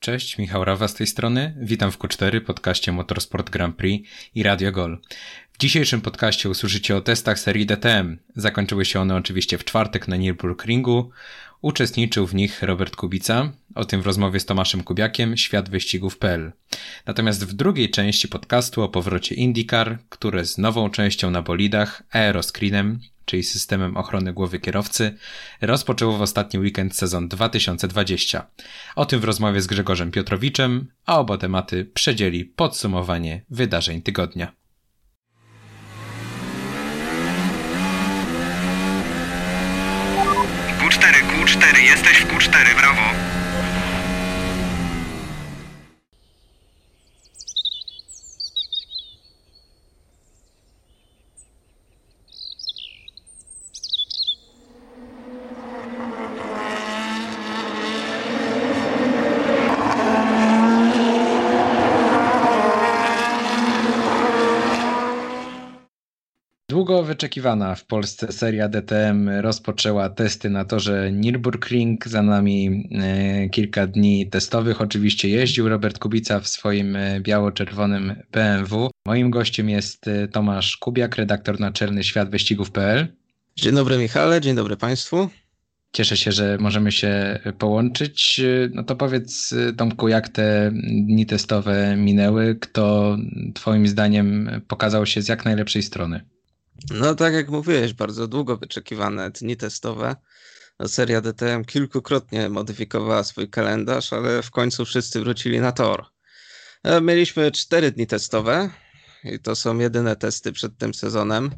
Cześć, Michał Rawa z tej strony. Witam w Q4, podcaście Motorsport Grand Prix i Radio Gol. W dzisiejszym podcaście usłyszycie o testach serii DTM. Zakończyły się one oczywiście w czwartek na Nürburgringu. Uczestniczył w nich Robert Kubica, o tym w rozmowie z Tomaszem Kubiakiem, światwyścigów.pl. Natomiast w drugiej części podcastu o powrocie IndyCar, które z nową częścią na bolidach, aeroscreenem, czyli systemem ochrony głowy kierowcy, rozpoczęło w ostatni weekend sezon 2020. O tym w rozmowie z Grzegorzem Piotrowiczem, a oba tematy przedzieli podsumowanie wydarzeń tygodnia. Q4, Q4, jesteś w Q4, brawo. Długo wyczekiwana w Polsce seria DTM rozpoczęła testy na torze Nürburgring. Za nami e, kilka dni testowych. Oczywiście jeździł Robert Kubica w swoim e, biało-czerwonym BMW. Moim gościem jest e, Tomasz Kubiak, redaktor naczelny światwyścigów.pl. Dzień dobry Michale, dzień dobry Państwu. Cieszę się, że możemy się połączyć. No to powiedz Tomku, jak te dni testowe minęły? Kto Twoim zdaniem pokazał się z jak najlepszej strony? No tak jak mówiłeś, bardzo długo wyczekiwane dni testowe. Seria DTM kilkukrotnie modyfikowała swój kalendarz, ale w końcu wszyscy wrócili na tor. E, mieliśmy cztery dni testowe i to są jedyne testy przed tym sezonem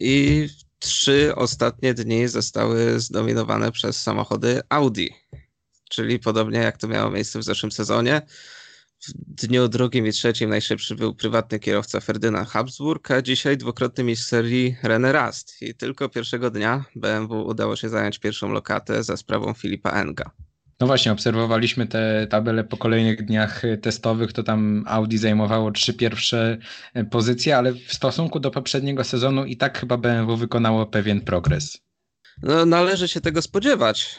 i trzy ostatnie dni zostały zdominowane przez samochody Audi, czyli podobnie jak to miało miejsce w zeszłym sezonie. W dniu drugim i trzecim najszybszy był prywatny kierowca Ferdynand Habsburg, a dzisiaj dwukrotny mistrz serii René Rast. I tylko pierwszego dnia BMW udało się zająć pierwszą lokatę za sprawą Filipa Enga. No właśnie, obserwowaliśmy te tabele po kolejnych dniach testowych, to tam Audi zajmowało trzy pierwsze pozycje, ale w stosunku do poprzedniego sezonu i tak chyba BMW wykonało pewien progres. No, należy się tego spodziewać.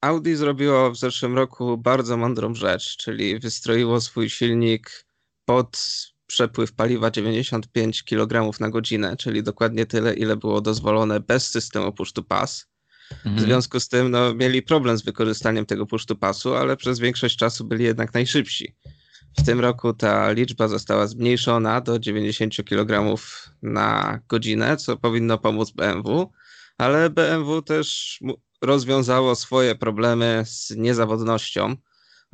Audi zrobiło w zeszłym roku bardzo mądrą rzecz, czyli wystroiło swój silnik pod przepływ paliwa 95 kg na godzinę, czyli dokładnie tyle, ile było dozwolone bez systemu push to pass. Mhm. W związku z tym no, mieli problem z wykorzystaniem tego push to passu, ale przez większość czasu byli jednak najszybsi. W tym roku ta liczba została zmniejszona do 90 kg na godzinę, co powinno pomóc BMW, ale BMW też rozwiązało swoje problemy z niezawodnością.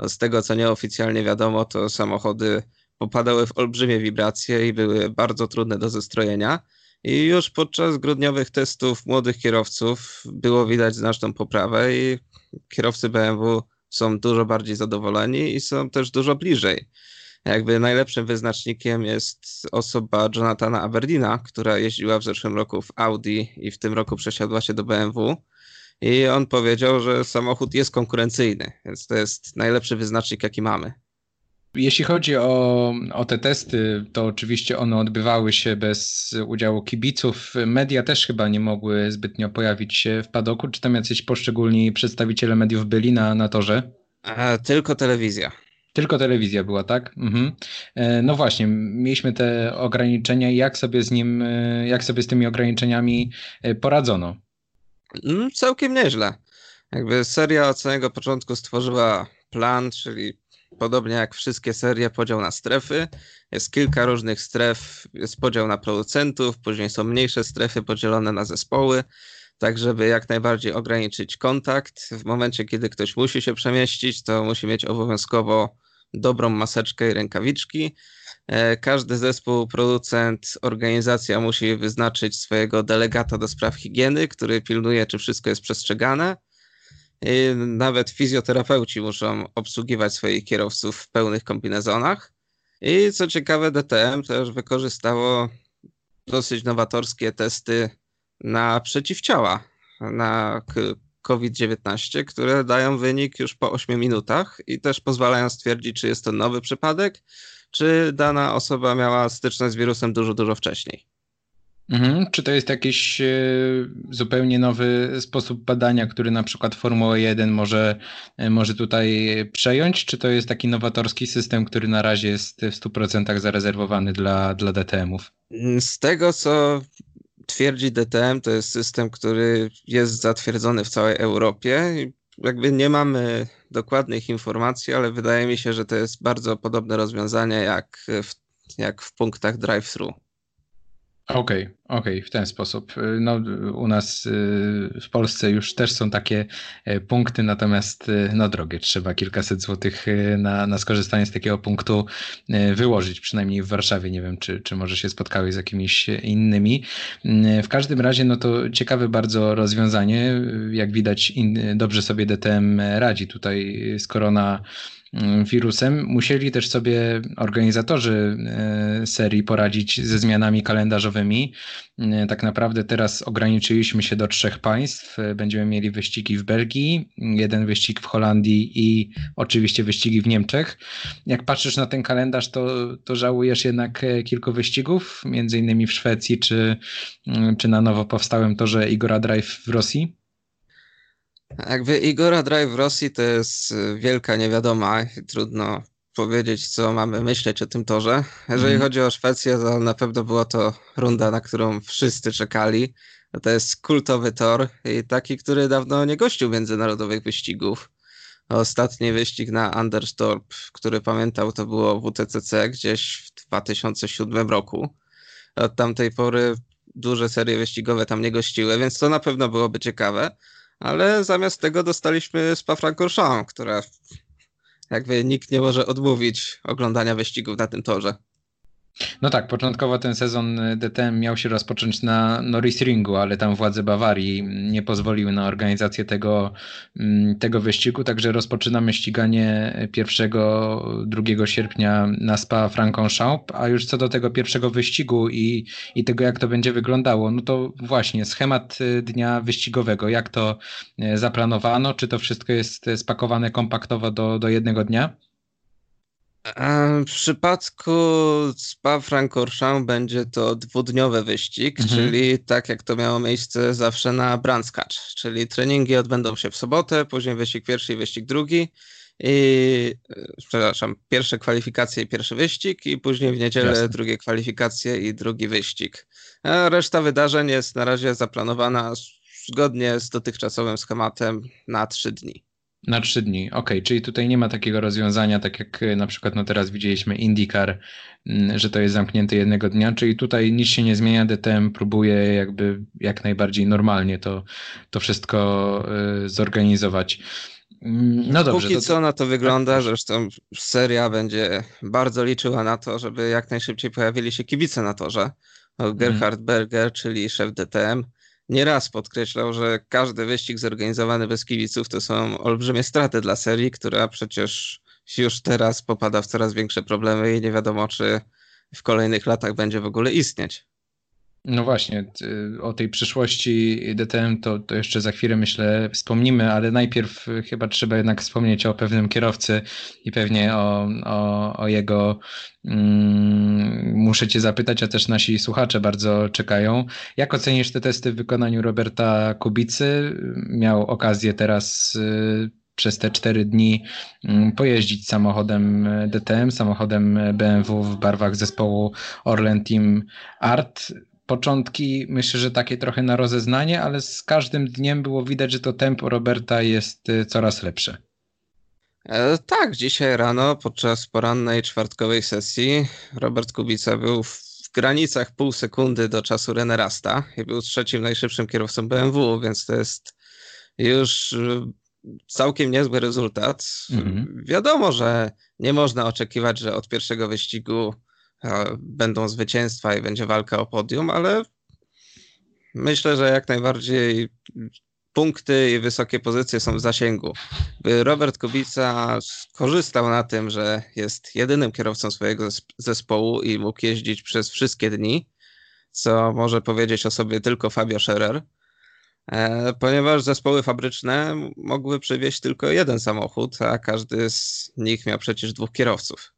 Z tego, co nieoficjalnie wiadomo, to samochody popadały w olbrzymie wibracje i były bardzo trudne do zestrojenia. I już podczas grudniowych testów młodych kierowców było widać znaczną poprawę i kierowcy BMW są dużo bardziej zadowoleni i są też dużo bliżej. Jakby najlepszym wyznacznikiem jest osoba Jonathana Aberdina, która jeździła w zeszłym roku w Audi i w tym roku przesiadła się do BMW i on powiedział, że samochód jest konkurencyjny, więc to jest najlepszy wyznacznik, jaki mamy. Jeśli chodzi o, o te testy, to oczywiście one odbywały się bez udziału kibiców. Media też chyba nie mogły zbytnio pojawić się w padoku. Czy tam jacyś poszczególni przedstawiciele mediów byli na, na torze? A, tylko telewizja. Tylko telewizja była, tak? Mhm. E, no właśnie, mieliśmy te ograniczenia i jak sobie z nim, e, jak sobie z tymi ograniczeniami e, poradzono? Mm, całkiem nieźle. Jakby seria od samego początku stworzyła plan, czyli podobnie jak wszystkie serie, podział na strefy. Jest kilka różnych stref, jest podział na producentów, później są mniejsze strefy podzielone na zespoły, tak żeby jak najbardziej ograniczyć kontakt. W momencie, kiedy ktoś musi się przemieścić, to musi mieć obowiązkowo dobrą maseczkę i rękawiczki. E, każdy zespół, producent, organizacja musi wyznaczyć swojego delegata do spraw higieny, który pilnuje, czy wszystko jest przestrzegane. Nawet fizjoterapeuci muszą obsługiwać swoich kierowców w pełnych kombinezonach. I co ciekawe, DTM też wykorzystało dosyć nowatorskie testy na przeciwciała, na COVID-19, które dają wynik już po 8 minutach i też pozwalają stwierdzić, czy jest to nowy przypadek, czy dana osoba miała styczność z wirusem dużo, dużo wcześniej. Mhm. Czy to jest jakiś e, zupełnie nowy sposób badania, który na przykład Formuła 1 może, e, może tutaj przejąć? Czy to jest taki nowatorski system, który na razie jest w 100% zarezerwowany dla, dla DTM-ów? Z tego, co twierdzi DTM, to jest system, który jest zatwierdzony w całej Europie. Jakby nie mamy dokładnych informacji, ale wydaje mi się, że to jest bardzo podobne rozwiązanie jak w, jak w punktach drive-thru. Okej, okay, okej, okay, w ten sposób. No, u nas y, w Polsce już też są takie e, punkty, natomiast y, no drogie, trzeba kilkaset złotych y, na, na skorzystanie z takiego punktu wyłożyć, przynajmniej w Warszawie. Nie wiem, czy, czy może się spotkałeś z jakimiś innymi. W każdym razie, no to ciekawe bardzo rozwiązanie. Jak widać, in, dobrze sobie DTM radzi tutaj z korona wirusem, musieli też sobie organizatorzy e, serii poradzić ze zmianami kalendarzowymi. E, tak naprawdę teraz ograniczyliśmy się do trzech państw. E, będziemy mieli wyścigi w Belgii, jeden wyścig w Holandii i oczywiście wyścigi w Niemczech. Jak patrzysz na ten kalendarz, to, to żałujesz jednak kilku wyścigów, między innymi w Szwecji czy, mm, czy na nowo powstałym torze Igora Drive w Rosji? Jakby Igora Drive w Rosji to jest y, wielka niewiadoma i trudno powiedzieć, co mamy myśleć o tym torze. Jeżeli mm. chodzi o Szwecję, to na pewno była to runda, na którą wszyscy czekali. To jest kultowy tor i taki, który dawno nie gościł międzynarodowych wyścigów. Ostatni wyścig na Anderstorp, który pamiętał, to było WTCC gdzieś w 2007 roku. Od tamtej pory duże serie wyścigowe tam nie gościły, więc to na pewno byłoby ciekawe ale zamiast tego dostaliśmy Spa-Francorchamps, która jakby nikt nie może odmówić oglądania wyścigów na tym torze. No tak, początkowo ten sezon DTM miał się rozpocząć na Norris Ringu, ale tam władze Bawarii nie pozwoliły na organizację tego, mm, tego wyścigu, także rozpoczynamy ściganie 1-2 sierpnia na Spa Francorchamps, a już co do tego pierwszego wyścigu i, i tego jak to będzie wyglądało, no to właśnie schemat y, dnia wyścigowego, jak to y, zaplanowano, czy to wszystko jest spakowane kompaktowo do, do jednego dnia? W przypadku Spa-Francorchamps będzie to dwudniowy wyścig, mhm. czyli tak jak to miało miejsce zawsze na Brandskacz, czyli treningi odbędą się w sobotę, później wyścig pierwszy i wyścig drugi i przepraszam, pierwsze kwalifikacje i pierwszy wyścig i później w niedzielę Jasne. drugie kwalifikacje i drugi wyścig. A reszta wydarzeń jest na razie zaplanowana zgodnie z dotychczasowym schematem na trzy dni. Na trzy dni, ok, czyli tutaj nie ma takiego rozwiązania, tak jak e, na przykład no teraz widzieliśmy IndyCar, mm, że to jest zamknięte jednego dnia, czyli tutaj nic się nie zmienia, DTM próbuje jakby jak najbardziej normalnie to, to wszystko y, zorganizować. Mm, no dobrze. Póki to... co na to wygląda, że zresztą seria będzie bardzo liczyła na to, żeby jak najszybciej pojawili się kibice na torze. Gerhard mm. Berger, czyli szef DTM, nieraz podkreślał, że każdy wyścig zorganizowany bez kibiców to są olbrzymie straty dla serii, która przecież już teraz popada w coraz większe problemy i nie wiadomo, czy w kolejnych latach będzie w ogóle istnieć. No właśnie, o tej przyszłości DTM to, to jeszcze za chwilę myślę wspomnimy, ale najpierw chyba trzeba jednak wspomnieć o pewnym kierowcy i pewnie o, o, o jego. Mm, muszę Cię zapytać, a też nasi słuchacze bardzo czekają. Jak ocenisz te testy w wykonaniu Roberta Kubicy? Miał okazję teraz. Y, przez te cztery dni mm, pojeździć samochodem DTM, samochodem BMW w barwach zespołu Orlen Team Art początki myślę, że takie trochę na rozeznanie, ale z każdym dniem było widać, że to tempo Roberta jest y, coraz lepsze. E, tak, dzisiaj rano podczas porannej czwartkowej sesji Robert Kubica był w granicach pół sekundy do czasu René Rasta i był trzecim najszybszym kierowcą BMW, więc to jest już y, całkiem niezły rezultat. Mhm. Wiadomo, że nie można oczekiwać, że od pierwszego wyścigu będą zwycięstwa i będzie walka o podium, ale myślę, że jak najbardziej punkty i wysokie pozycje są w zasięgu. Robert Kubica skorzystał na tym, że jest jedynym kierowcą swojego zespołu i mógł jeździć przez wszystkie dni, co może powiedzieć o sobie tylko Fabio Scherer, e, ponieważ zespoły fabryczne mogły przywieźć tylko jeden samochód, a każdy z nich miał przecież dwóch kierowców.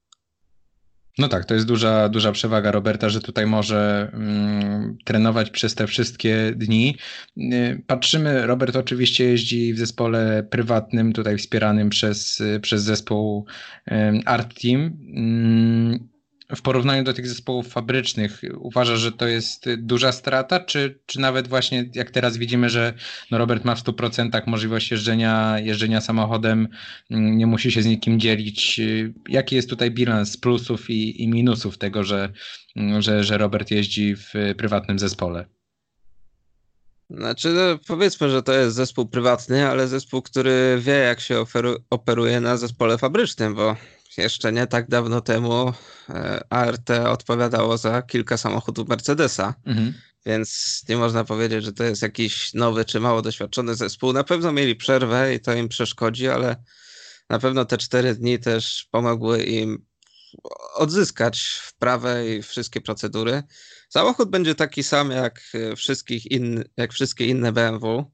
No tak, to jest duża, duża przewaga Roberta, że tutaj może mm, trenować przez te wszystkie dni. Y, patrzymy, Robert oczywiście jeździ w zespole prywatnym, tutaj wspieranym przez, przez zespół Art Team. W porównaniu do tych zespołów fabrycznych uważa, że to jest duża strata, czy, czy nawet właśnie jak teraz widzimy, że no Robert ma w 100% możliwość jeżdżenia, jeżdżenia samochodem, mm, nie musi się z nikim dzielić. Jaki jest tutaj bilans plusów i, i minusów tego, że, mm, że, że Robert jeździ w prywatnym zespole? Znaczy, no, powiedzmy, że to jest zespół prywatny, ale zespół, który wie, jak się operuje na zespole fabrycznym, bo jeszcze nie tak dawno temu e, ART odpowiadało za kilka samochodów Mercedesa, mhm. więc nie można powiedzieć, że to jest jakiś nowy czy mało doświadczony zespół. Na pewno mieli przerwę i to im przeszkodzi, ale na pewno te cztery dni też pomogły im odzyskać wprawę i wszystkie procedury. Samochód będzie taki sam jak, wszystkich in, jak wszystkie inne BMW.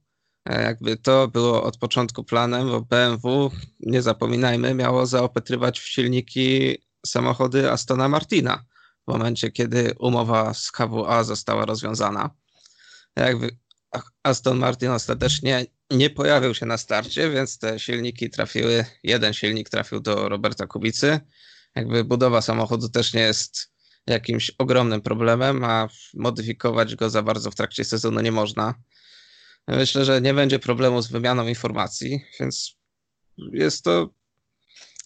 E, jakby to było od początku planem, bo BMW, nie zapominajmy, miało zaopatrywać w silniki samochody Astona Martina w momencie, kiedy umowa z KWA została rozwiązana. Jakby Aston Martin ostatecznie nie pojawił się na starcie, więc te silniki trafiły, jeden silnik trafił do Roberta Kubicy. Jakby budowa samochodu też nie jest jakimś ogromnym problemem, a modyfikować go za bardzo w trakcie sezonu nie można. Myślę, że nie będzie problemu z wymianą informacji, więc jest to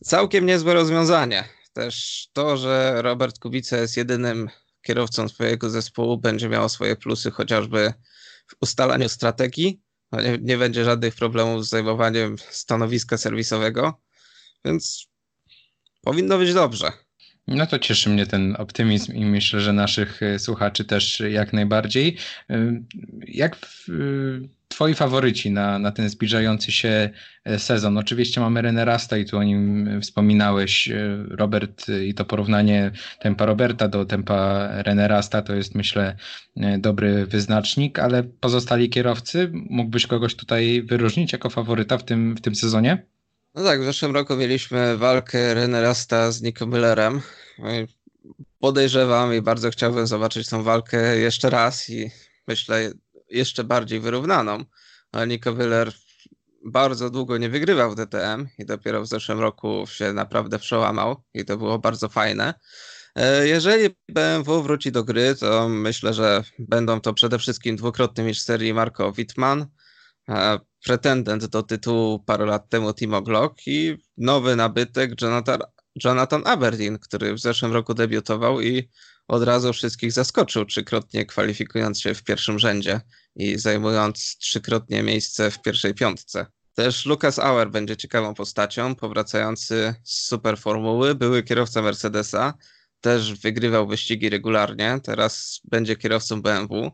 całkiem niezłe rozwiązanie. Też to, że Robert Kubica jest jedynym kierowcą swojego zespołu, będzie miało swoje plusy chociażby w ustalaniu strategii. No nie, nie będzie żadnych problemów z zajmowaniem stanowiska serwisowego, więc powinno być dobrze. No to cieszy mnie ten optymizm i myślę, że naszych e, słuchaczy też jak najbardziej. E, jak w, e, twoi faworyci na, na ten zbliżający się sezon? Oczywiście mamy René Rasta i tu o nim wspominałeś, Robert, i to porównanie tempa Roberta do tempa René Rasta to jest myślę dobry wyznacznik, ale pozostali kierowcy, mógłbyś kogoś tutaj wyróżnić jako faworyta w tym, w tym sezonie? No tak, w zeszłym roku mieliśmy walkę Renerasta z Nico Millerem. No podejrzewam i bardzo chciałbym zobaczyć tą walkę jeszcze raz i myślę jeszcze bardziej wyrównaną. Ale Nico Miller bardzo długo nie wygrywał w DTM i dopiero w zeszłym roku się naprawdę przełamał i to było bardzo fajne. E, jeżeli BMW wróci do gry, to myślę, że będą to przede wszystkim dwukrotny mistrz serii Marco Wittmann, pretendent do tytułu parę lat temu Timo Glock i nowy nabytek Jonathan, Jonathan Aberdeen, który w zeszłym roku debiutował i od razu wszystkich zaskoczył, trzykrotnie kwalifikując się w pierwszym rzędzie i zajmując trzykrotnie miejsce w pierwszej piątce. Też Lucas Auer będzie ciekawą postacią, powracający z superformuły, były kierowca Mercedesa, też wygrywał wyścigi regularnie, teraz będzie kierowcą BMW.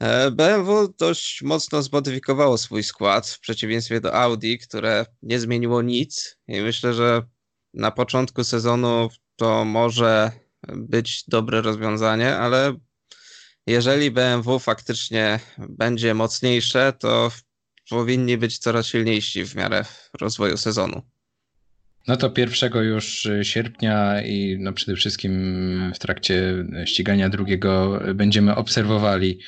E, BMW dość mocno zmodyfikowało swój skład w przeciwieństwie do Audi, które nie zmieniło nic i myślę, że na początku sezonu to może być dobre rozwiązanie, ale jeżeli BMW faktycznie będzie mocniejsze, to powinni być coraz silniejsi w miarę rozwoju sezonu. No to 1 już sierpnia i no przede wszystkim w trakcie ścigania drugiego będziemy obserwowali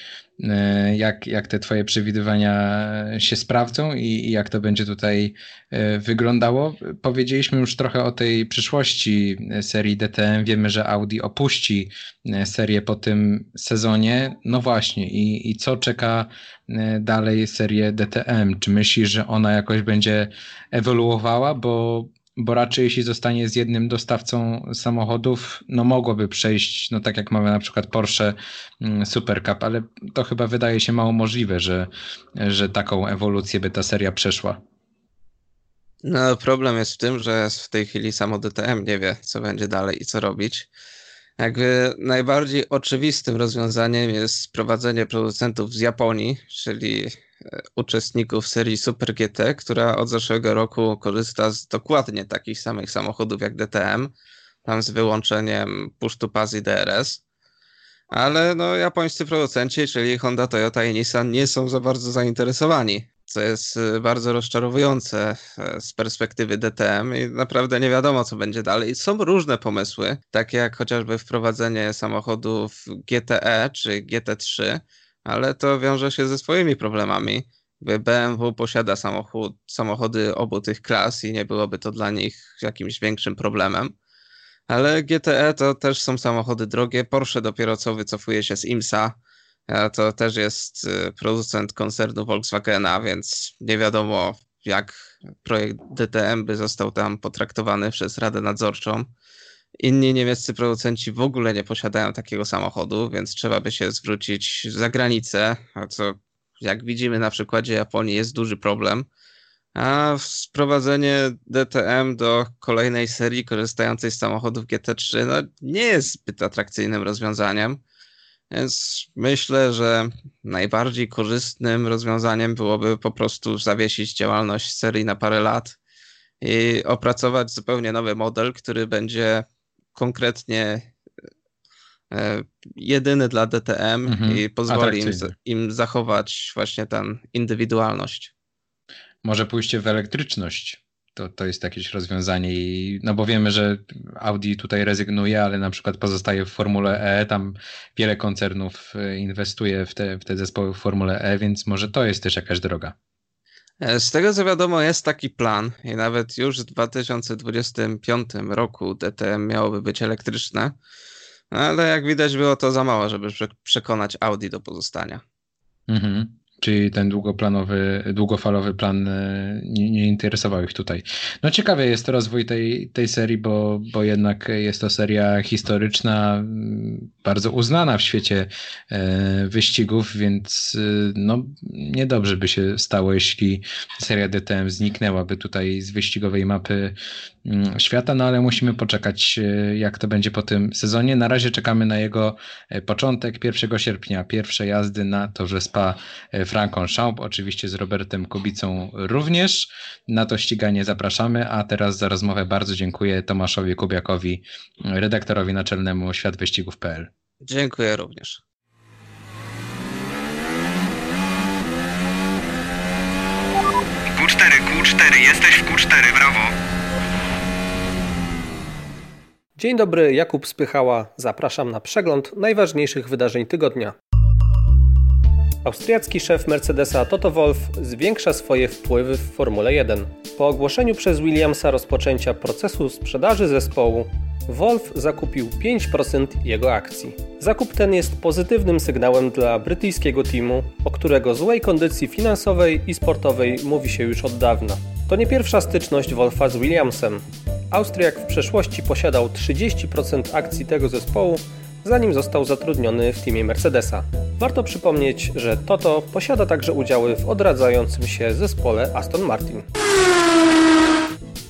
E, jak, jak te Twoje przewidywania się sprawdzą i, i, jak to będzie tutaj e, wyglądało. Powiedzieliśmy już trochę o tej przyszłości serii DTM. Wiemy, że Audi opuści serię po tym sezonie. No właśnie, i, i co czeka dalej serię DTM? Czy myślisz, że ona jakoś będzie ewoluowała? Bo bo raczej jeśli zostanie z jednym dostawcą samochodów, no mogłoby przejść, no tak jak mamy na przykład Porsche mm, Super Cup, ale to chyba wydaje się mało możliwe, że, że taką ewolucję by ta seria przeszła. No problem jest w tym, że w tej chwili samo DTM nie wie, co będzie dalej i co robić. Jakby najbardziej oczywistym rozwiązaniem jest sprowadzenie producentów z Japonii, czyli uczestników serii Super GT, która od zeszłego roku korzysta z dokładnie takich samych samochodów jak DTM, tam z wyłączeniem push to pass i DRS. Ale no, japońscy producenci, czyli Honda, Toyota i Nissan nie są za bardzo zainteresowani co jest y, bardzo rozczarowujące e, z perspektywy DTM i naprawdę nie wiadomo, co będzie dalej. Są różne pomysły, takie jak chociażby wprowadzenie samochodów GTE czy GT3, ale to wiąże się ze swoimi problemami. BMW posiada samochód, samochody obu tych klas i nie byłoby to dla nich jakimś większym problemem. Ale GTE to też są samochody drogie. Porsche dopiero co wycofuje się z IMSA. To też jest y, producent koncernu Volkswagena, więc nie wiadomo, jak projekt DTM by został tam potraktowany przez Radę Nadzorczą. Inni niemieccy producenci w ogóle nie posiadają takiego samochodu, więc trzeba by się zwrócić za granicę, a co jak widzimy na przykładzie Japonii jest duży problem. A wprowadzenie DTM do kolejnej serii korzystającej z samochodów GT3 no, nie jest zbyt atrakcyjnym rozwiązaniem. Więc myślę, że najbardziej korzystnym rozwiązaniem byłoby po prostu zawiesić działalność serii na parę lat i opracować zupełnie nowy model, który będzie konkretnie e, jedyny dla DTM mhm, i pozwoli im, im zachować właśnie tę indywidualność. Może pójście w elektryczność to, to jest jakieś rozwiązanie. I, no bo wiemy, że Audi tutaj rezygnuje, ale na przykład pozostaje w Formule E. Tam wiele koncernów e, inwestuje w te, w te zespoły w Formule E, więc może to jest też jakaś droga. E, z tego co wiadomo, jest taki plan i nawet już w 2025 roku DTM miałoby być elektryczne, ale jak widać było to za mało, żeby przekonać Audi do pozostania. Mhm. Czyli ten długoplanowy, długofalowy plan e, nie, nie, interesował ich tutaj. No ciekawy jest rozwój tej, tej serii, bo, bo jednak jest to seria historyczna, mm, bardzo uznana w świecie e, wyścigów, więc e, no niedobrze by się stało, jeśli seria DTM zniknęłaby tutaj z wyścigowej mapy świata, no ale musimy poczekać, jak to będzie po tym sezonie. Na razie czekamy na jego początek 1 sierpnia, pierwsze jazdy na torze Spa Franką-Schaub, oczywiście z Robertem Kubicą również. Na to ściganie zapraszamy, a teraz za rozmowę bardzo dziękuję Tomaszowi Kubiakowi, redaktorowi naczelnemu światwyścigów.pl. Dziękuję również. Q4, Q4, jesteś w Q4, brawo. Dzień dobry, Jakub Spychała. Zapraszam na przegląd najważniejszych wydarzeń tygodnia. Austriacki szef Mercedesa Toto Wolff zwiększa swoje wpływy w Formule 1. Po ogłoszeniu przez Williamsa rozpoczęcia procesu sprzedaży zespołu, Wolf zakupił 5% jego akcji. Zakup ten jest pozytywnym sygnałem dla brytyjskiego teamu, o którego złej kondycji finansowej i sportowej mówi się już od dawna. To nie pierwsza styczność Wolfa z Williamsem. Austriak w przeszłości posiadał 30% akcji tego zespołu, zanim został zatrudniony w teamie Mercedesa. Warto przypomnieć, że Toto posiada także udziały w odradzającym się zespole Aston Martin.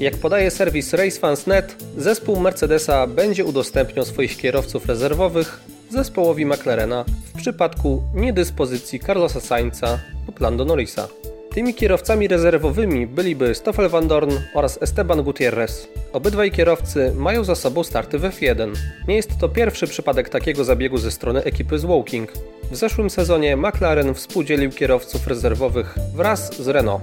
Jak podaje serwis RaceFans.net, zespół Mercedesa będzie udostępniał swoich kierowców rezerwowych zespołowi McLarena w przypadku niedyspozycji Carlosa Sainza lub Lando Norrisa. Tymi kierowcami rezerwowymi byliby Stoffel van Dorn oraz Esteban Gutierrez. Obydwaj kierowcy mają za sobą starty w F1. Nie jest to pierwszy przypadek takiego zabiegu ze strony ekipy z Woking. W zeszłym sezonie McLaren współdzielił kierowców rezerwowych wraz z Renault.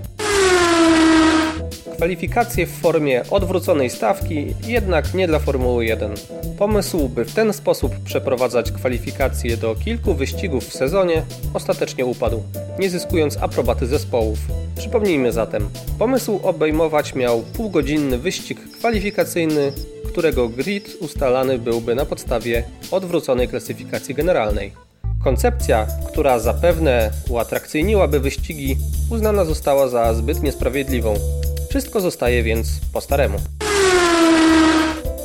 Kwalifikacje w formie odwróconej stawki, jednak nie dla Formuły 1. Pomysł, by w ten sposób przeprowadzać kwalifikacje do kilku wyścigów w sezonie, ostatecznie upadł, nie zyskując aprobaty zespołów. Przypomnijmy zatem, pomysł obejmować miał półgodzinny wyścig kwalifikacyjny, którego grid ustalany byłby na podstawie odwróconej klasyfikacji generalnej. Koncepcja, która zapewne uatrakcyjniłaby wyścigi, uznana została za zbyt niesprawiedliwą. Wszystko zostaje więc po staremu.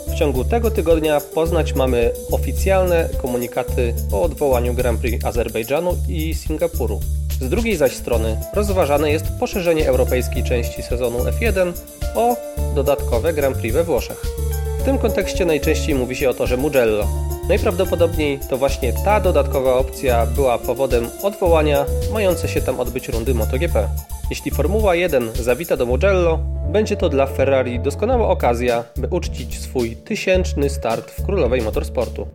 W ciągu tego tygodnia poznać mamy oficjalne komunikaty o odwołaniu Grand Prix Azerbejdżanu i Singapuru. Z drugiej zaś strony rozważane jest poszerzenie europejskiej części sezonu F1 o dodatkowe Grand Prix we Włoszech. W tym kontekście najczęściej mówi się o torze Mugello. Najprawdopodobniej to właśnie ta dodatkowa opcja była powodem odwołania mające się tam odbyć rundy MotoGP. Jeśli Formuła 1 zawita do Mugello, będzie to dla Ferrari doskonała okazja, by uczcić swój tysięczny start w królowej motorsportu.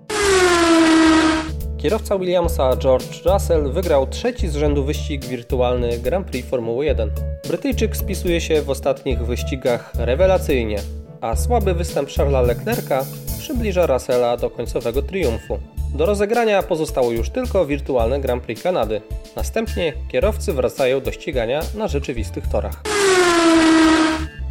Kierowca Williamsa George Russell wygrał trzeci z rzędu wyścig wirtualny Grand Prix Formuły 1. Brytyjczyk spisuje się w ostatnich wyścigach rewelacyjnie, a słaby występ Charlesa Leclerca przybliża Russella do końcowego triumfu. Do rozegrania pozostało już tylko wirtualne Grand Prix Kanady. Następnie kierowcy wracają do ścigania na rzeczywistych torach.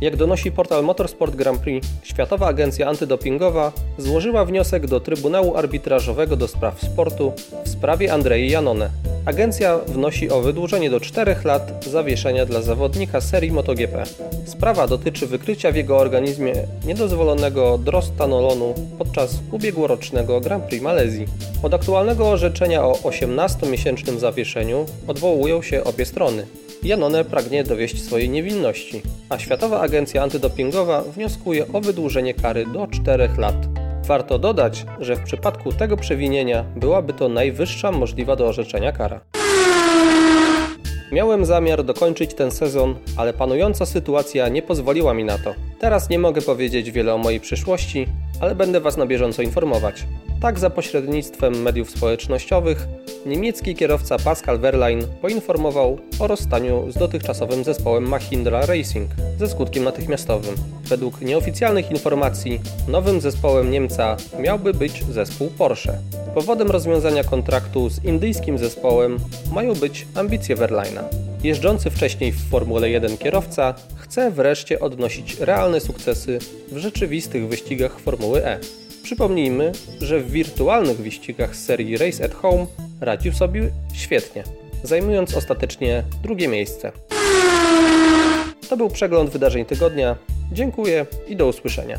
Jak donosi portal Motorsport Grand Prix, Światowa Agencja Antydopingowa złożyła wniosek do Trybunału Arbitrażowego do Spraw Sportu w sprawie Andrei Janone. Agencja wnosi o wydłużenie do 4 lat zawieszenia dla zawodnika serii MotoGP. Sprawa dotyczy wykrycia w jego organizmie niedozwolonego drostanolonu podczas ubiegłorocznego Grand Prix Malezji. Od aktualnego orzeczenia o 18-miesięcznym zawieszeniu odwołują się obie strony. Janone pragnie dowieść swojej niewinności, a Światowa Agencja Antydopingowa wnioskuje o wydłużenie kary do 4 lat. Warto dodać, że w przypadku tego przewinienia byłaby to najwyższa możliwa do orzeczenia kara. Miałem zamiar dokończyć ten sezon, ale panująca sytuacja nie pozwoliła mi na to. Teraz nie mogę powiedzieć wiele o mojej przyszłości, ale będę Was na bieżąco informować. Tak za pośrednictwem mediów społecznościowych niemiecki kierowca Pascal Wehrlein poinformował o rozstaniu z dotychczasowym zespołem Mahindra Racing ze skutkiem natychmiastowym. Według nieoficjalnych informacji nowym zespołem Niemca miałby być zespół Porsche. Powodem rozwiązania kontraktu z indyjskim zespołem mają być ambicje Wehrleina. Jeżdżący wcześniej w Formule 1 kierowca chce wreszcie odnosić realne sukcesy w rzeczywistych wyścigach Formuły E. Przypomnijmy, że w wirtualnych wyścigach serii Race at Home radził sobie świetnie, zajmując ostatecznie drugie miejsce. To był przegląd wydarzeń tygodnia. Dziękuję i do usłyszenia.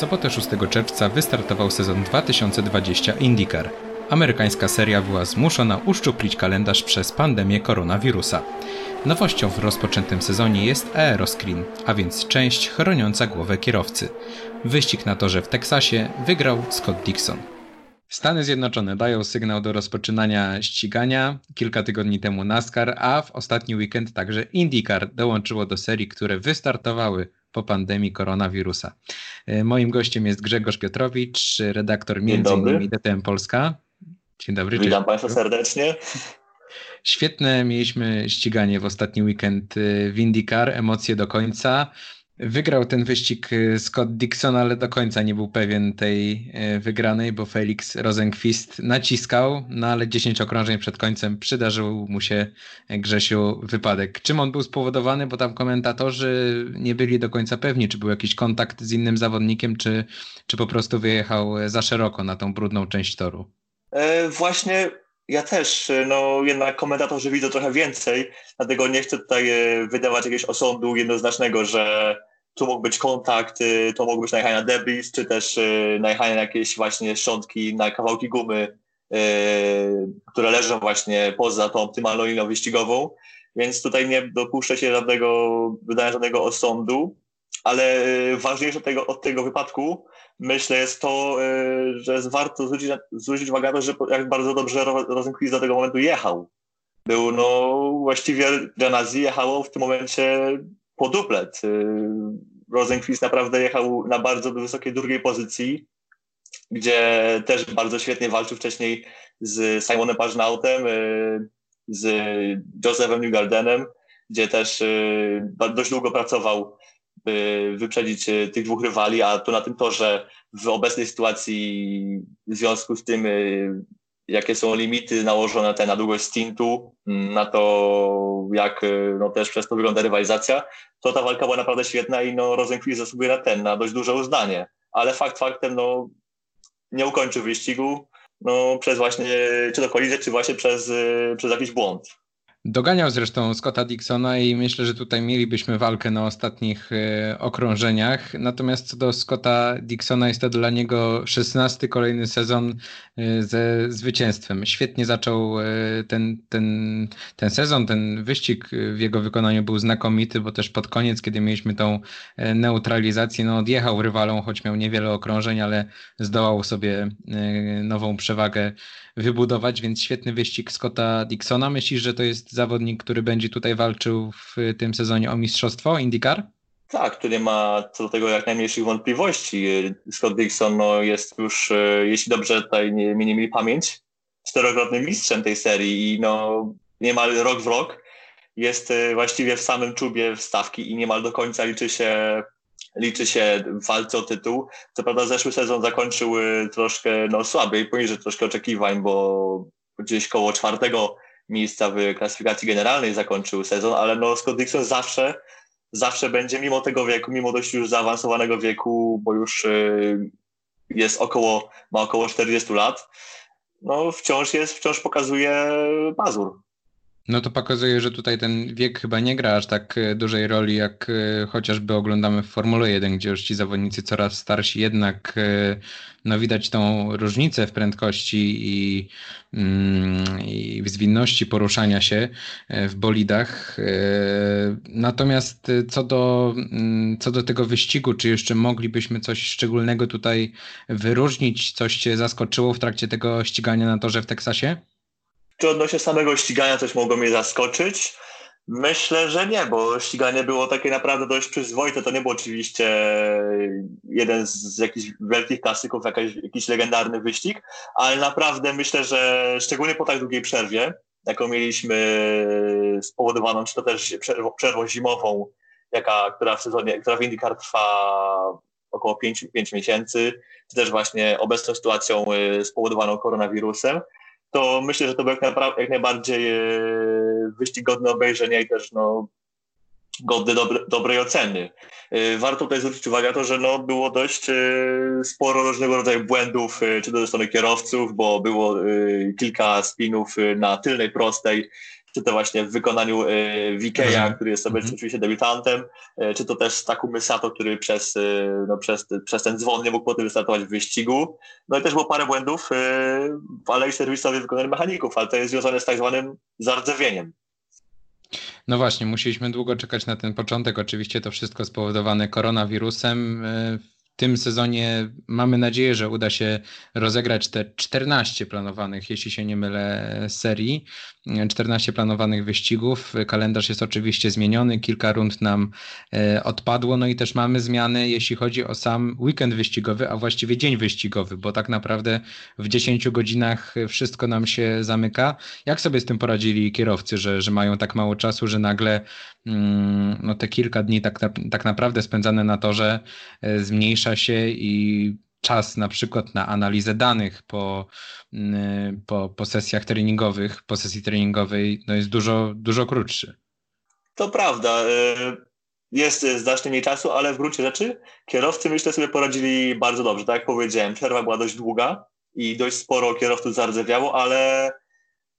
Sobotę 6 czerwca wystartował sezon 2020 IndyCar. Amerykańska seria była zmuszona uszczuplić kalendarz przez pandemię koronawirusa. Nowością w rozpoczętym sezonie jest aeroscreen, a więc część chroniąca głowę kierowcy. Wyścig na torze w Teksasie wygrał Scott Dixon. Stany Zjednoczone dają sygnał do rozpoczynania ścigania. Kilka tygodni temu NASCAR, a w ostatni weekend także IndyCar dołączyło do serii, które wystartowały po pandemii koronawirusa. E, Moim gościem jest Grzegorz Piotrowicz, redaktor dobry. m.in. DTM Polska. Dzień dobry. Witam cześć. Państwa serdecznie. Świetne mieliśmy ściganie w ostatni weekend y, w IndyCar, emocje do końca. Wygrał ten wyścig y, Scott Dixon, ale do końca nie był pewien tej y, wygranej, bo Felix Rosenquist naciskał, no ale 10 okrążeń przed końcem przydarzył mu się y, Grzesiu wypadek. Czym on był spowodowany? Bo tam komentatorzy nie byli do końca pewni, czy był jakiś kontakt z innym zawodnikiem, czy, czy po prostu wyjechał za szeroko na tą brudną część toru. E, właśnie ja też, no jednak komentatorzy widzą trochę więcej, dlatego nie chcę tutaj wydawać jakiegoś osądu jednoznacznego, że tu mógł być kontakt, e, to mógł być najechanie na debris, czy też e, najechanie na jakieś właśnie szczątki, na kawałki gumy, e, które leżą właśnie poza tą optymalną linią wyścigową, więc tutaj nie dopuszczę się żadnego, wydania żadnego osądu, ale ważniejsze tego, od tego wypadku myślę jest to, że jest warto zwrócić, zwrócić uwagę na to, że jak bardzo dobrze Ro- Rosenquist do tego momentu jechał. Był, no właściwie Genazzi jechało w tym momencie po duplet. Rosenquist naprawdę jechał na bardzo wysokiej drugiej pozycji, gdzie też bardzo świetnie walczył wcześniej z Simonem Pagenautem, e, z Josephem Newgardenem, gdzie też ba- dość długo pracował by wyprzedzić e, tych dwóch rywali, a tu na tym torze w obecnej sytuacji w związku z tym, jakie są limity nałożone te na długość stintu, m, na to jak e, no, też przez to wygląda rywalizacja, to ta walka była naprawdę świetna i no, Rosenquist zasługuje na ten, na dość duże uznanie. Ale fakt faktem, no, nie ukończył wyścigu, no przez właśnie, czy to kolizję, czy właśnie przez, przez jakiś błąd. Doganiał zresztą Scotta Dixona i myślę, że tutaj mielibyśmy walkę na ostatnich e, okrążeniach. Natomiast co do Scotta Dixona, jest to dla niego 16 kolejny sezon e, ze zwycięstwem. Świetnie zaczął e, ten, ten, ten sezon, ten wyścig w jego wykonaniu był znakomity, bo też pod koniec, kiedy mieliśmy tą neutralizację, no odjechał rywalom, choć miał niewiele okrążeń, ale zdołał sobie nową przewagę wybudować, więc świetny wyścig Scotta Dixona. Myślisz, że to jest zawodnik, który będzie tutaj walczył w tym sezonie o mistrzostwo IndyCar? Tak, tu nie ma co do tego jak najmniejszych wątpliwości. Scott Dixon no, jest już, e, jeśli dobrze tutaj nie, mieli pamięć, czterokrotnym mistrzem tej serii i no, niemal rok w rok jest e, właściwie w samym czubie stawki i niemal do końca liczy się liczy się w walce o tytuł. Co prawda zeszły sezon zakończył y, troszkę no, słabiej, poniżej troszkę oczekiwań, bo gdzieś koło czwartego miejsca w klasyfikacji generalnej zakończył sezon, ale no Scott Dixon zawsze, zawsze będzie, mimo tego wieku, mimo dość już zaawansowanego wieku, bo już y, jest około, ma około 40 lat, no wciąż jest, wciąż pokazuje Mazur. No to pokazuje, że tutaj ten wiek chyba nie gra aż tak e, dużej roli, jak e, chociażby oglądamy w Formule 1, gdzie już ci zawodnicy coraz starsi, jednak e, no widać tą różnicę w prędkości i, mm, i w zwinności poruszania się w bolidach. Natomiast co do, mm, co do tego wyścigu, czy jeszcze moglibyśmy coś szczególnego tutaj wyróżnić? Coś Cię zaskoczyło w trakcie tego ścigania na torze w Teksasie? Czy odnośnie samego ścigania coś mogło mnie zaskoczyć? Myślę, że nie, bo ściganie było takie naprawdę dość przyzwoite. To nie był oczywiście jeden z jakichś wielkich klasyków, jakiś, legendarny wyścig, ale naprawdę myślę, że szczególnie po tak długiej przerwie, jaką mieliśmy spowodowaną, czy to też przerwą, przerwą zimową, jaka, która w sezonie, która w IndyCar trwa około 5, 5 miesięcy, czy też właśnie obecną sytuacją y, spowodowaną koronawirusem, to myślę, że to był jak, jak najbardziej e, wyścig godny obejrzenia i też no, godny dobre, dobrej oceny. E, warto tutaj zwrócić uwagę na to, że no, było dość e, sporo różnego rodzaju błędów, czy to ze strony kierowców, bo było kilka spinów na tylnej prostej, czy to właśnie w wykonaniu e, Wikeja, mhm. który jest -hmm. oczywiście debiutantem, e, czy to też Takumi Sato, który przez, e, no, przez, przez ten dzwon nie mógł potem wystartować w wyścigu. No i też było parę błędów w alei serwisowej wykonanych mechaników, ale to jest związane z tak zwanym zardzewieniem. No właśnie, musieliśmy długo czekać na ten początek. Oczywiście to wszystko spowodowane koronawirusem tym sezonie mamy nadzieję, że uda się rozegrać te 14 planowanych, jeśli się nie mylę, serii, 14 planowanych wyścigów. Kalendarz jest oczywiście zmieniony, kilka rund nam e, odpadło, no i też mamy zmiany, jeśli chodzi o sam weekend wyścigowy, a właściwie dzień wyścigowy, bo tak naprawdę w 10 godzinach wszystko nam się zamyka. Jak sobie z tym poradzili kierowcy, że, że mają tak mało czasu, że nagle no te kilka dni tak, tak naprawdę spędzane na torze e, zmniejsza się i czas na przykład na analizę danych po, mm, po, po sesjach treningowych, po sesji treningowej no jest dużo, dużo krótszy. To prawda. Y, jest znacznie mniej czasu, ale w gruncie rzeczy kierowcy myślę sobie poradzili bardzo dobrze. Tak jak powiedziałem, przerwa była dość długa i dość sporo kierowców zardzewiało, ale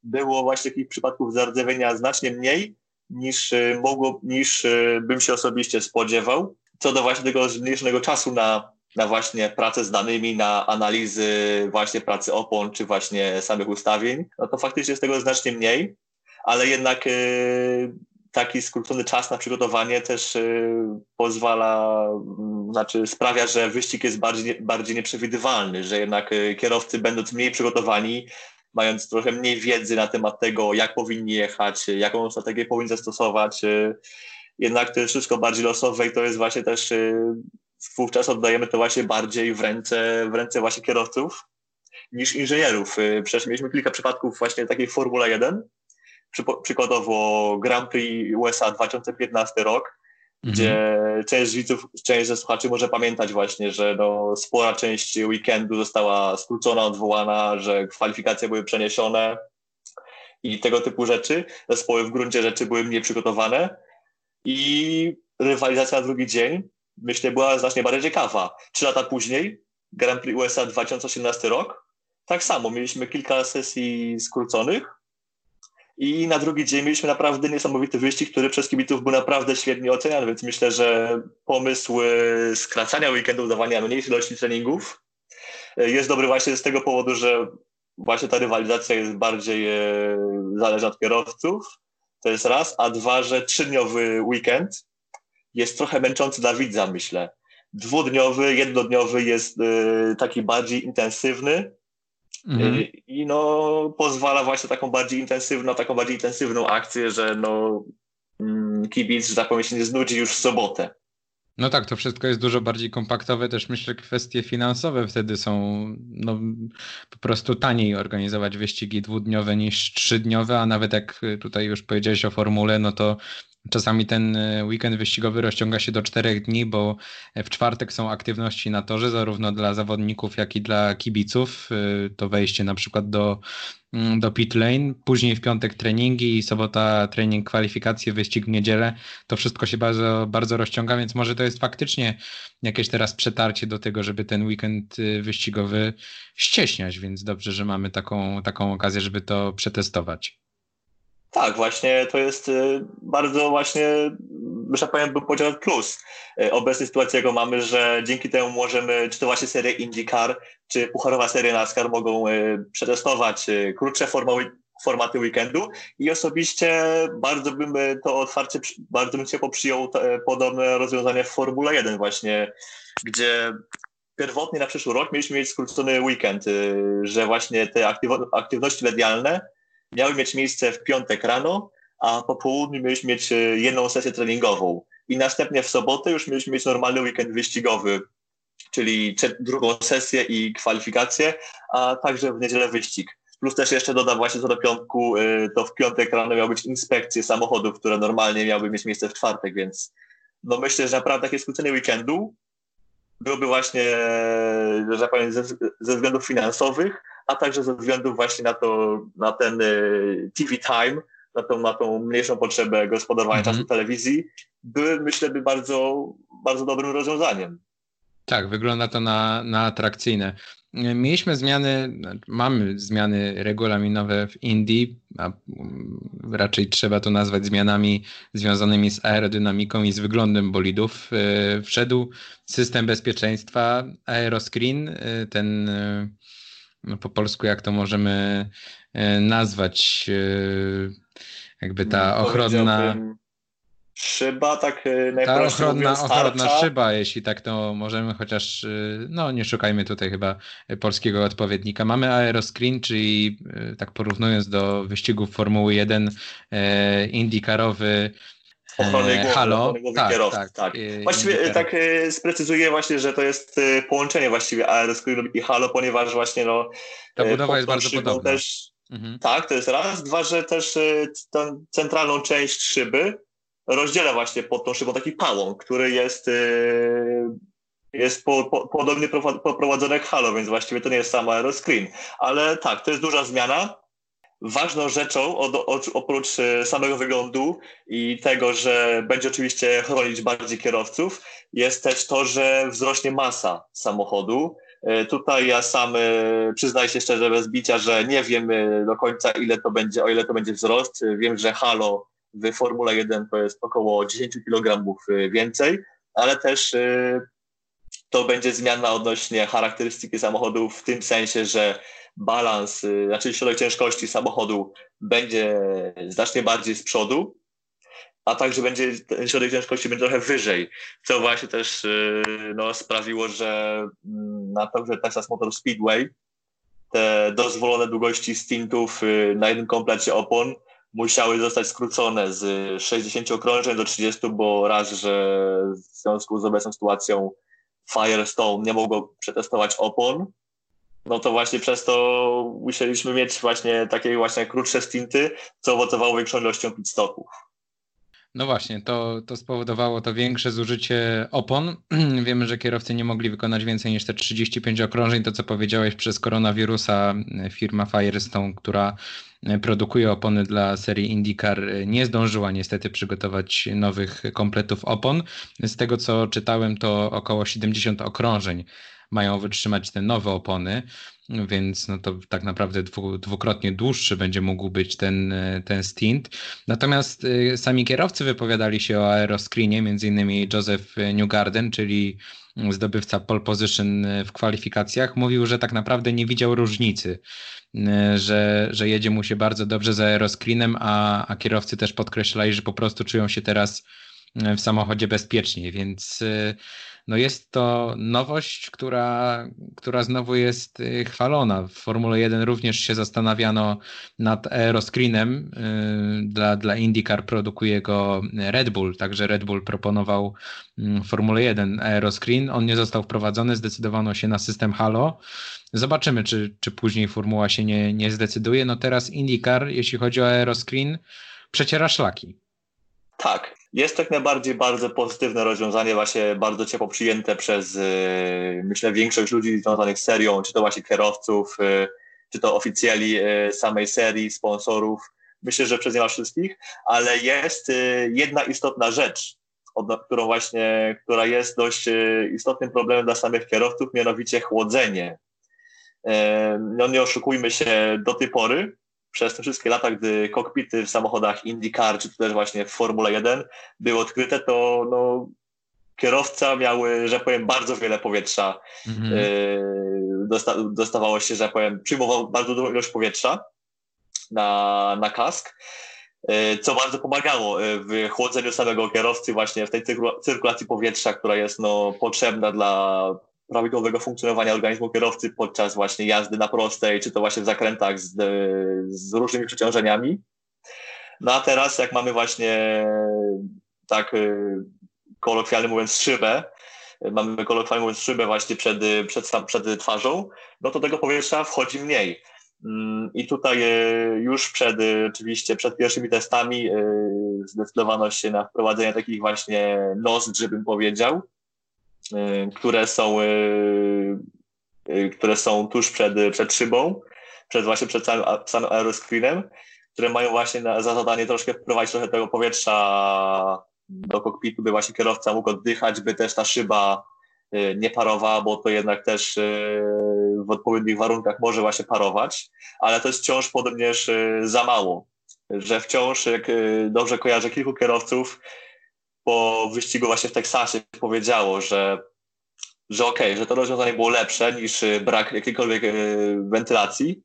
było właśnie takich przypadków zardzewienia znacznie mniej niż y, mogło, niż y, bym się osobiście spodziewał co do właśnie tego zmniejszonego czasu na, na właśnie pracę z danymi, na analizy właśnie pracy opon, czy właśnie samych ustawień, no to faktycznie jest tego znacznie mniej, ale jednak y, taki skrócony czas na przygotowanie też pozwala, y, znaczy sprawia, że wyścig jest bardziej, bardziej nieprzewidywalny, że jednak kierowcy będąc mniej przygotowani, mając trochę mniej wiedzy na temat tego, jak powinni jechać, jaką strategię powinni zastosować, y, jednak to jest wszystko bardziej losowe i to jest właśnie też y, wówczas oddajemy to właśnie bardziej w ręce, w ręce właśnie kierowców niż inżynierów. Y, przecież mieliśmy kilka przypadków właśnie takiej Formule 1, przykładowo Grand Prix USA 2015 rok, mhm. gdzie część widzów, część ze słuchaczy może pamiętać właśnie, że no, spora część weekendu została skrócona, odwołana, że kwalifikacje były przeniesione i tego typu rzeczy. Zespoły w gruncie rzeczy były mniej przygotowane i rywalizacja na drugi dzień, myślę, była znacznie bardziej ciekawa. Trzy lata później Grand Prix USA 2018 rok. Tak samo, mieliśmy kilka sesji skróconych i na drugi dzień mieliśmy naprawdę niesamowity wyścig, który przez kibiców był naprawdę świetnie oceniany, więc myślę, że pomysł skracania weekendu, dawania mniejszej ilości treningów jest dobry właśnie z tego powodu, że właśnie ta rywalizacja jest bardziej e, zależna od kierowców, to jest raz, a dwa, że trzydniowy weekend jest trochę męczący dla widza, myślę. Dwudniowy, jednodniowy jest e, taki bardziej intensywny, Mhm. Y, I no, pozwala właśnie taką bardziej intensywną, taką bardziej intensywną akcję, że no, mm, kibic, że tak powiem, się nie znudzi już w sobotę. No tak, to wszystko jest dużo bardziej kompaktowe. Też myślę, kwestie finansowe wtedy są no, po prostu taniej organizować wyścigi dwudniowe niż trzydniowe, a nawet jak tutaj już powiedziałeś o formule, no to Czasami ten e, weekend wyścigowy rozciąga się do czterech dni, bo w czwartek są aktywności na torze, zarówno dla zawodników, jak i dla kibiców. E, to wejście na przykład do, do pit lane, później w piątek treningi, sobota trening, kwalifikacje, wyścig w niedzielę. To wszystko się bardzo, bardzo rozciąga, więc może to jest faktycznie jakieś teraz przetarcie do tego, żeby ten weekend e, wyścigowy ścieśniać, więc dobrze, że mamy taką, taką okazję, żeby to przetestować. Tak, właśnie to jest y, bardzo właśnie, że tak powiem, bym powiedział plus. Y, obecnej sytuacji, jaką mamy, że dzięki temu możemy, czy to właśnie seria IndyCar, czy pucharowa seria NASCAR mogą y, przetestować krótsze formaty weekendu. I osobiście bardzo bym to otwarcie, bardzo bym ciepło przyjął podobne rozwiązanie w Formule 1 właśnie, gdzie pierwotnie na przyszły rok mieliśmy mieć skrócony weekend, że właśnie te aktywności medialne miały mieć miejsce w piątek rano, a po południu mieliśmy mieć e, jedną sesję treningową. I następnie w sobotę już mieliśmy mieć normalny weekend wyścigowy, czyli drugą sesję i kwalifikację, a także w niedzielę wyścig. Plus też jeszcze dodam właśnie co do piątku, e, to w piątek rano miały być inspekcje samochodów, które normalnie miały mieć miejsce w czwartek, więc no myślę, że naprawdę takie skrócenie weekendu byłoby właśnie, że tak powiem, ze, ze względów finansowych, a także ze względu właśnie na, to, na ten y, TV time, na tą, na tą mniejszą potrzebę gospodarowania mm -hmm. czasu telewizji, były, myślę, by bardzo, bardzo dobrym rozwiązaniem. Tak, wygląda to na, na atrakcyjne. Mieliśmy zmiany, mamy zmiany regulaminowe w Indii, a raczej trzeba to nazwać zmianami związanymi z aerodynamiką i z wyglądem bolidów. Y, wszedł system bezpieczeństwa Aeroscreen, y, ten po polsku jak to możemy e, nazwać, e, jakby ta no, ochronna... Szyba, tak e, Ta ochronna, ochronna szyba, jeśli tak to możemy, chociaż no nie szukajmy tutaj chyba polskiego odpowiednika. Mamy aeroscreen, czyli tak porównując do wyścigów Formuły 1, IndyCarowy ochrony głowy, Halo, głowy tak, kierowcy. Tak, tak. Właściwie tak. tak sprecyzuję właśnie, że to jest połączenie właściwie aeroscreenu i Halo, ponieważ właśnie no ta budowa jest bardzo podobna. Też, mhm. Tak, to jest raz. Dwa, że też tę centralną część szyby rozdziela właśnie pod tą szybą taki pałąk, który jest jest po, po, podobnie poprowadzony jak Halo, więc właściwie to nie jest sam aeroscreen. Ale tak, to jest duża zmiana ważną rzeczą oprócz e, samego wyglądu i tego, że będzie oczywiście chronić bardziej kierowców, jest też to, że wzrośnie masa samochodu. E, tutaj ja sam e, przyznaję się szczerze bez bicia, że nie wiem do końca ile to będzie, o ile to będzie wzrost. Wiem, że Halo w Formule 1 to jest około 10 kg więcej, ale też to będzie zmiana odnośnie charakterystyki samochodu w tym sensie, że balans, y, znaczy środek ciężkości samochodu będzie znacznie bardziej z przodu, a także będzie ten środek ciężkości będzie trochę wyżej, co właśnie też y, no, sprawiło, że mm, na torze Texas Motor Speedway te dozwolone długości stintów y, na jednym komplecie opon musiały zostać skrócone z 60 okrążeń do 30, bo raz, że w związku z obecną sytuacją Firestone nie mogło przetestować opon, no to właśnie przez to musieliśmy mieć właśnie takie właśnie krótsze stinty, co owocowało większą ilością pitstopów. No właśnie, to, to spowodowało to większe zużycie opon. Wiemy, że kierowcy nie mogli wykonać więcej niż te 35 okrążeń. To, co powiedziałeś, przez koronawirusa firma Firestone, która produkuje opony dla serii IndyCar, nie zdążyła niestety przygotować nowych kompletów opon. Z tego, co czytałem, to około 70 okrążeń mają wytrzymać te nowe opony, więc no to tak naprawdę dwu, dwukrotnie dłuższy będzie mógł być ten, ten stint. Natomiast y, sami kierowcy wypowiadali się o aeroscreenie, między innymi Joseph Newgarden, czyli zdobywca pole position w kwalifikacjach, mówił, że tak naprawdę nie widział różnicy, że, że jedzie mu się bardzo dobrze za aeroscreenem, a, a kierowcy też podkreślali, że po prostu czują się teraz w samochodzie bezpieczniej, więc no jest to nowość, która, która znowu jest y, chwalona. W Formule 1 również się zastanawiano nad aeroscreenem. Y, dla, dla IndyCar produkuje go Red Bull, także Red Bull proponował mm, Formule 1 aeroscreen. On nie został wprowadzony, zdecydowano się na system Halo. Zobaczymy, czy, czy później formuła się nie, nie zdecyduje. No teraz IndyCar, jeśli chodzi o aeroscreen, przeciera szlaki. Tak, jest jak najbardziej bardzo pozytywne rozwiązanie, właśnie bardzo ciepło przyjęte przez, y, myślę, większość ludzi związanych z serią, czy to właśnie kierowców, y, czy to oficjeli y, samej serii, sponsorów. Myślę, że przez niemal wszystkich, ale jest jedna istotna rzecz, którą właśnie, która jest dość istotnym problemem dla samych kierowców, mianowicie chłodzenie. No nie oszukujmy się, do tej pory przez te wszystkie lata, gdy kokpity w samochodach IndyCar, czy też właśnie w Formule 1 były odkryte, to no, kierowca miał, że powiem, bardzo wiele powietrza. Mhm. E, dosta dostawało się, że powiem, przyjmował bardzo dużą ilość powietrza na, na kask, e, co bardzo pomagało e, w chłodzeniu samego kierowcy właśnie w tej cyrkulacji powietrza, która jest no, potrzebna dla prawidłowego funkcjonowania organizmu kierowcy podczas właśnie jazdy na prostej, czy to właśnie w zakrętach z, z różnymi przeciążeniami. No a teraz jak mamy właśnie tak y, kolokwialnie mówiąc szybę, mamy kolokwialnie mówiąc szybę właśnie przed, przed, przed twarzą, no to tego powietrza wchodzi mniej. Mm, I tutaj y, już przed, y, oczywiście przed pierwszymi testami zdecydowano się na wprowadzenie takich właśnie nozdrzy, bym powiedział, które są, y, y, które są tuż przed, przed szybą, przed właśnie przed samym, samym aeroscreenem, które mają właśnie na, za zadanie troszkę wprowadzić trochę tego powietrza do kokpitu, by właśnie kierowca mógł oddychać, by też ta szyba nie parowała, bo to jednak też w odpowiednich warunkach może właśnie parować, ale to jest wciąż podobnież za mało, że wciąż, jak dobrze kojarzę kilku kierowców, po wyścigu właśnie w Teksasie powiedziało, że, że okej, okay, że to rozwiązanie było lepsze niż y, brak jakiejkolwiek y, wentylacji,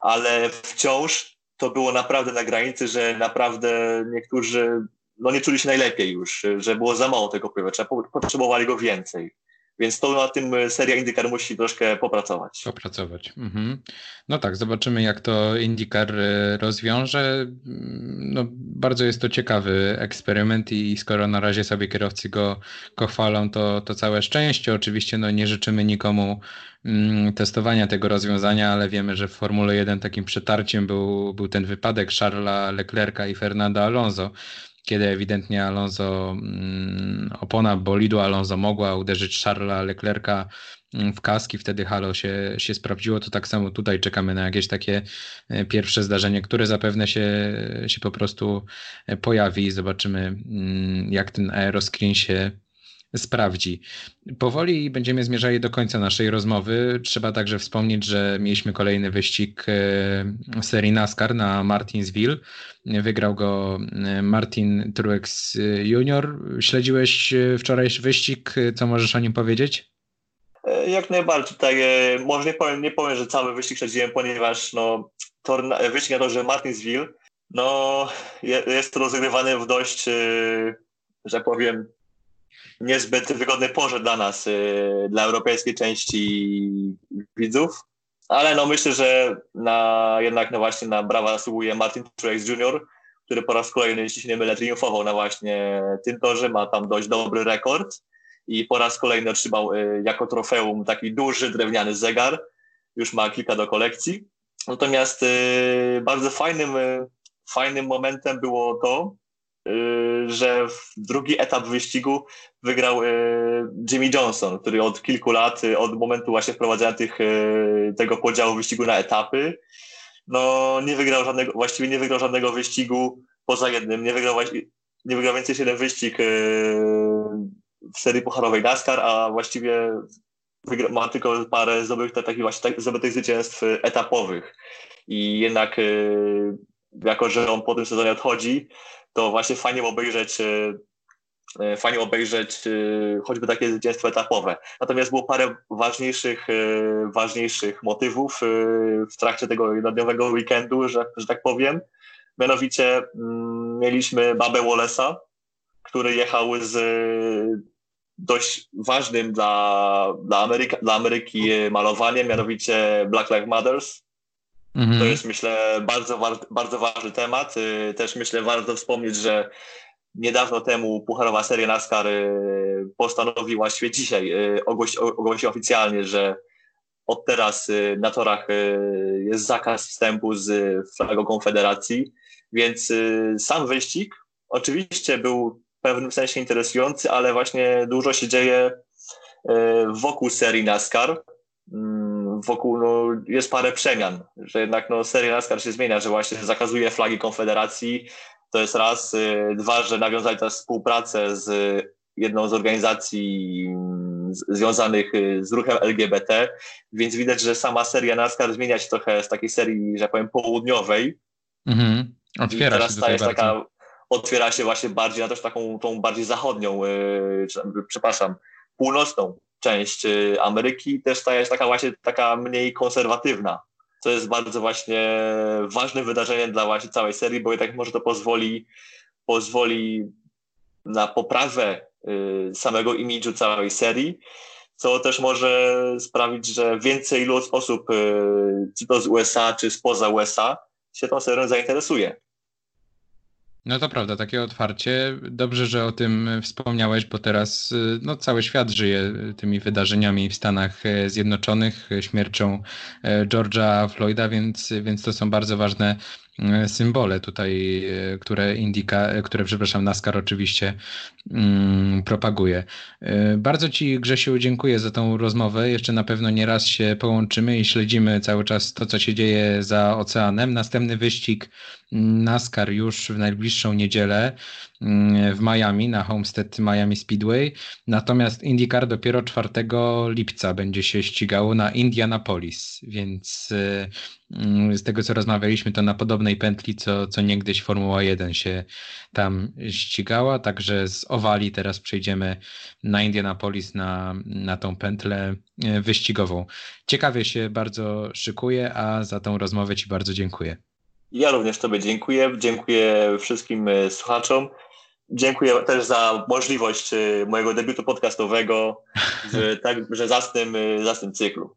ale wciąż to było naprawdę na granicy, że naprawdę niektórzy no nie czuli się najlepiej już, że było za mało tego powietrza, potrzebowali go więcej. Więc to na tym e, seria IndyCar musi troszkę popracować. Popracować. Mhm. No tak, zobaczymy jak to IndyCar e, rozwiąże. Mm, no, bardzo jest to ciekawy eksperyment i skoro na razie sobie kierowcy go, go chwalą, to, to całe szczęście. Oczywiście no, nie życzymy nikomu mm, testowania tego rozwiązania, ale wiemy, że w Formule 1 takim przetarciem był, był ten wypadek Charlesa Leclerca i Fernanda Alonso kiedy ewidentnie Alonso, mm, opona bolidu Alonso mogła uderzyć Charlesa Leclerca mm, w kaski, wtedy halo się, się sprawdziło, to tak samo tutaj czekamy na jakieś takie e, pierwsze zdarzenie, które zapewne się, się po prostu e, pojawi. I zobaczymy mm, jak ten aeroscreen się sprawdzi. Powoli będziemy zmierzali do końca naszej rozmowy. Trzeba także wspomnieć, że mieliśmy kolejny wyścig e, serii NASCAR na Martinsville. Wygrał go e, Martin Truex Jr. Śledziłeś e, wczorajszy wyścig. Co możesz o nim powiedzieć? Jak najbardziej. Tak, może nie powiem, nie powiem, że cały wyścig śledziłem, ponieważ no, tor, wyścig na torze Martinsville no, jest rozegrywany w dość, że powiem, niezbyt wygodnej porze dla nas, y, dla europejskiej części widzów. Ale no myślę, że na, jednak no właśnie na brawa zasługuje Martin Truex Jr., który po raz kolejny, jeśli się nie mylę, triumfował na właśnie tym torze, ma tam dość dobry rekord i po raz kolejny otrzymał y, jako trofeum taki duży drewniany zegar, już ma kilka do kolekcji. Natomiast y, bardzo fajnym, fajnym momentem było to, że w drugi etap wyścigu wygrał y, Jimmy Johnson, który od kilku lat, y, od momentu właśnie wprowadzenia tych, tego podziału wyścigu na etapy, no nie wygrał żadnego, właściwie nie wygrał żadnego wyścigu poza jednym, nie wygrał, nie wygrał więcej niż jeden wyścig w serii pucharowej NASCAR, a właściwie ma tylko parę zdobytych, takich właśnie tak, zdobytych zwycięstw etapowych. I jednak jako, że on po tym sezonie odchodzi, to właśnie fajnie obejrzeć E, fajnie obejrzeć e, choćby takie zwycięstwo etapowe. Natomiast było parę ważniejszych, e, ważniejszych motywów w trakcie tego jednodniowego weekendu, że, że tak powiem. Mianowicie mm, mieliśmy Babę Wallace'a, który jechał z dość ważnym dla, dla, Ameryka, dla Ameryki malowaniem, mianowicie Black Lives Matters. Mhm. To jest myślę bardzo, bardzo ważny temat. Też myślę warto wspomnieć, że niedawno temu Pucharowa Seria NASCAR y, postanowiła, właściwie dzisiaj y, ogłosiła oficjalnie, że od teraz y, na torach jest zakaz wstępu z flagą Konfederacji, więc sam wyścig oczywiście był w pewnym sensie interesujący, ale właśnie dużo się dzieje wokół serii NASCAR. Wokół no, jest parę przemian, że jednak no, seria NASCAR się zmienia, że właśnie zakazuje flagi Konfederacji, to jest raz. Y, dwa, że nawiązali też współpracę z jedną z organizacji mm, związanych y, z ruchem LGBT, więc widać, że sama seria NASCAR zmienia się trochę z takiej serii, że tak powiem, południowej. Mhm. Otwiera teraz się staje taka, Otwiera się właśnie bardziej na też taką tą bardziej zachodnią, yy, przepraszam, północną część Ameryki, też staje się taka właśnie taka mniej konserwatywna co jest bardzo właśnie ważnym wydarzeniem dla właśnie całej serii, bo jednak może to pozwoli, pozwoli na poprawę y, samego imidżu całej serii, co też może sprawić, że więcej osób, y, czy to z USA, czy spoza USA, się tą serią zainteresuje. No to prawda, takie otwarcie. Dobrze, że o tym wspomniałeś, bo teraz y, no, cały świat żyje tymi wydarzeniami w Stanach e, Zjednoczonych, e, śmiercią George'a Floyda, więc, więc to są bardzo ważne symbole tutaj, e, które Indika, e, które, przepraszam, NASCAR oczywiście mm, propaguje. Bardzo Ci, Grzesiu, dziękuję za tą rozmowę. Jeszcze na pewno nie raz się połączymy i śledzimy cały czas to, co się dzieje za oceanem. Następny wyścig mm, NASCAR już w najbliższą niedzielę w Miami, na Homestead Miami Speedway. Natomiast IndyCar dopiero 4 lipca będzie się ścigało na Indianapolis, więc z tego, co rozmawialiśmy, to na podobne podobnej pętli, co, co niegdyś Formuła 1 się tam ścigała. Także z Owali teraz przejdziemy na Indianapolis, na, na tą pętlę e, wyścigową. Ciekawie się bardzo szykuję, a za tą rozmowę Ci bardzo dziękuję. Ja również Tobie dziękuję. Dziękuję wszystkim e, słuchaczom. Dziękuję też za możliwość e, mojego debiutu podcastowego w tak, że zacnym, zacnym cyklu.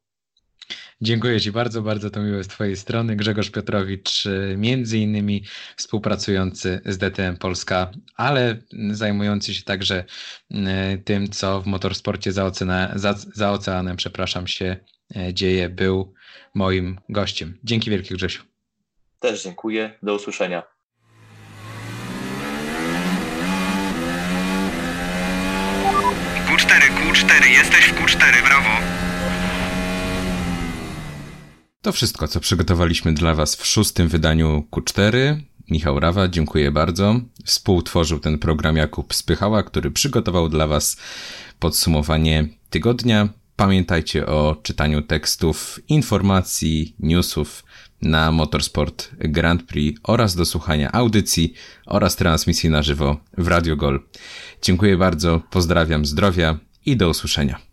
Dziękuję Ci bardzo, bardzo to miłe z Twojej strony. Grzegorz Piotrowicz, y, między innymi współpracujący z DTM Polska, ale zajmujący się także y, tym, co w motorsporcie za, oceanem, za, za oceanem przepraszam, się y, dzieje, był moim gościem. Dzięki wielkie Grzesiu. Też dziękuję. Do usłyszenia. Q4, Q4, jesteś w Q4, brawo. To wszystko, co przygotowaliśmy dla Was w szóstym wydaniu Q4. Michał Rawa, dziękuję bardzo. Współtworzył ten program Jakub Spychała, który przygotował dla Was podsumowanie tygodnia. Pamiętajcie o czytaniu tekstów, informacji, newsów na Motorsport Grand Prix oraz do słuchania audycji oraz transmisji na żywo w Radio Gol. Dziękuję bardzo, pozdrawiam, zdrowia i do usłyszenia.